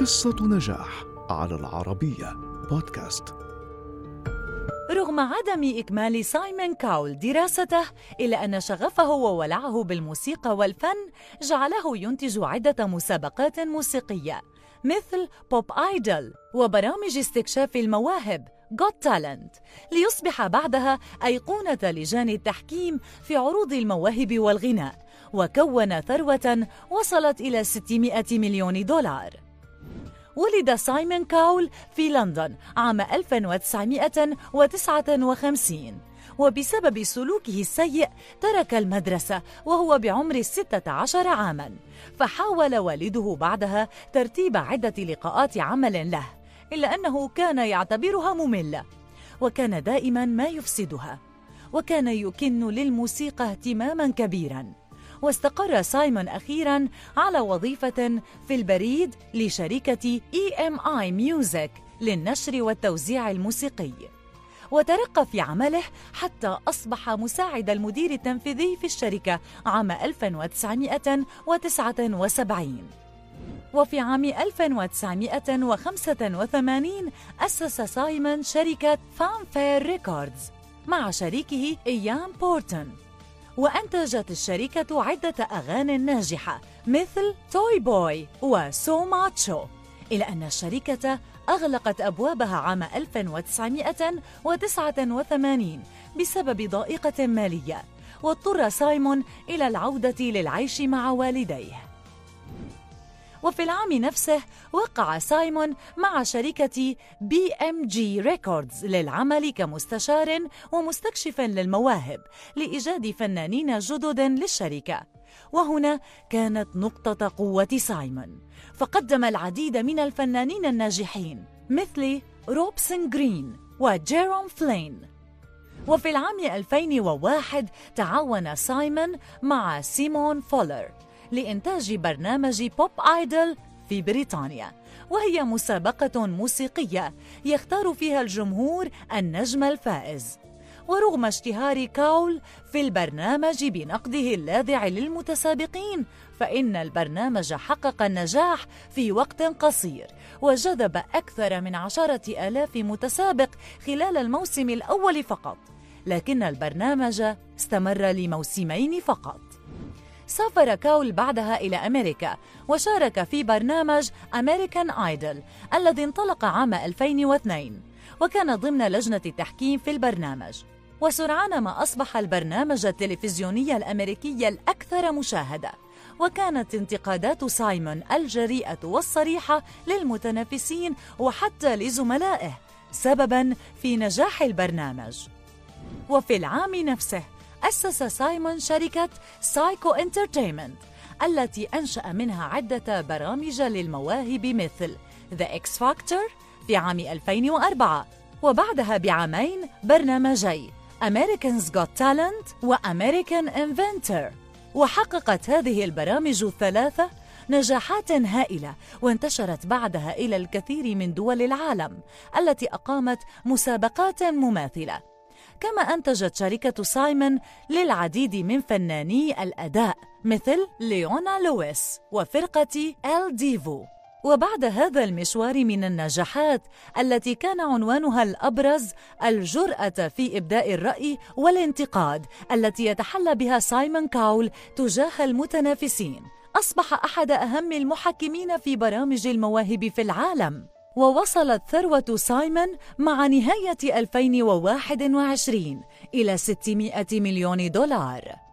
قصة نجاح على العربية بودكاست. رغم عدم إكمال سايمون كاول دراسته إلا أن شغفه وولعه بالموسيقى والفن جعله ينتج عدة مسابقات موسيقية مثل بوب آيدل وبرامج استكشاف المواهب Got Talent ليصبح بعدها أيقونة لجان التحكيم في عروض المواهب والغناء وكون ثروة وصلت إلى 600 مليون دولار. ولد سايمون كاول في لندن عام 1959 وبسبب سلوكه السيء ترك المدرسة وهو بعمر 16 عاماً. فحاول والده بعدها ترتيب عدة لقاءات عمل له إلا أنه كان يعتبرها مملة وكان دائما ما يفسدها وكان يكن للموسيقى اهتماما كبيرا. واستقر سايمون أخيرا على وظيفة في البريد لشركة EMI Music للنشر والتوزيع الموسيقي. وترقى في عمله حتى أصبح مساعد المدير التنفيذي في الشركة عام 1979 وفي عام 1985 أسس سايمون شركة Fanfare Records مع شريكه إيان بورتون. وأنتجت الشركة عدة أغاني ناجحة مثل Toy Boy و So Macho إلا أن الشركة أغلقت أبوابها عام 1989 بسبب ضائقة مالية واضطر سايمون إلى العودة للعيش مع والديه. وفي العام نفسه وقع سايمون مع شركة BMG Records للعمل كمستشار ومستكشف للمواهب لإيجاد فنانين جدد للشركة. وهنا كانت نقطة قوة سايمون. فقدم العديد من الفنانين الناجحين مثل روبسون جرين وجيروم فلين. وفي العام 2001 تعاون سايمون مع سيمون فولر لإنتاج برنامج Pop Idol في بريطانيا وهي مسابقة موسيقية يختار فيها الجمهور النجم الفائز. ورغم اشتهار كاول في البرنامج بنقده اللاذع للمتسابقين فإن البرنامج حقق النجاح في وقت قصير وجذب أكثر من عشرة آلاف متسابق خلال الموسم الأول فقط. لكن البرنامج استمر لموسمين فقط. سافر كاول بعدها إلى أمريكا وشارك في برنامج أمريكان آيدل الذي انطلق عام 2002 وكان ضمن لجنة التحكيم في البرنامج. وسرعان ما أصبح البرنامج التلفزيوني الأمريكي الأكثر مشاهدة وكانت انتقادات سايمون الجريئة والصريحة للمتنافسين وحتى لزملائه سببا في نجاح البرنامج. وفي العام نفسه أسس سايمون شركة Syco Entertainment التي أنشأ منها عدة برامج للمواهب مثل The X Factor في عام 2004 وبعدها بعامين برنامجي America's Got Talent و American Inventor. وحققت هذه البرامج الثلاثة نجاحات هائلة وانتشرت بعدها إلى الكثير من دول العالم التي أقامت مسابقات مماثلة. كما أنتجت شركة سايمون للعديد من فناني الأداء مثل ليونا لويس وفرقة Il Divo. وبعد هذا المشوار من النجاحات التي كان عنوانها الأبرز الجرأة في إبداء الرأي والانتقاد التي يتحلى بها سايمون كاول تجاه المتنافسين. أصبح أحد أهم المحكمين في برامج المواهب في العالم. ووصلت ثروة سايمون مع نهاية 2021 إلى 600 مليون دولار.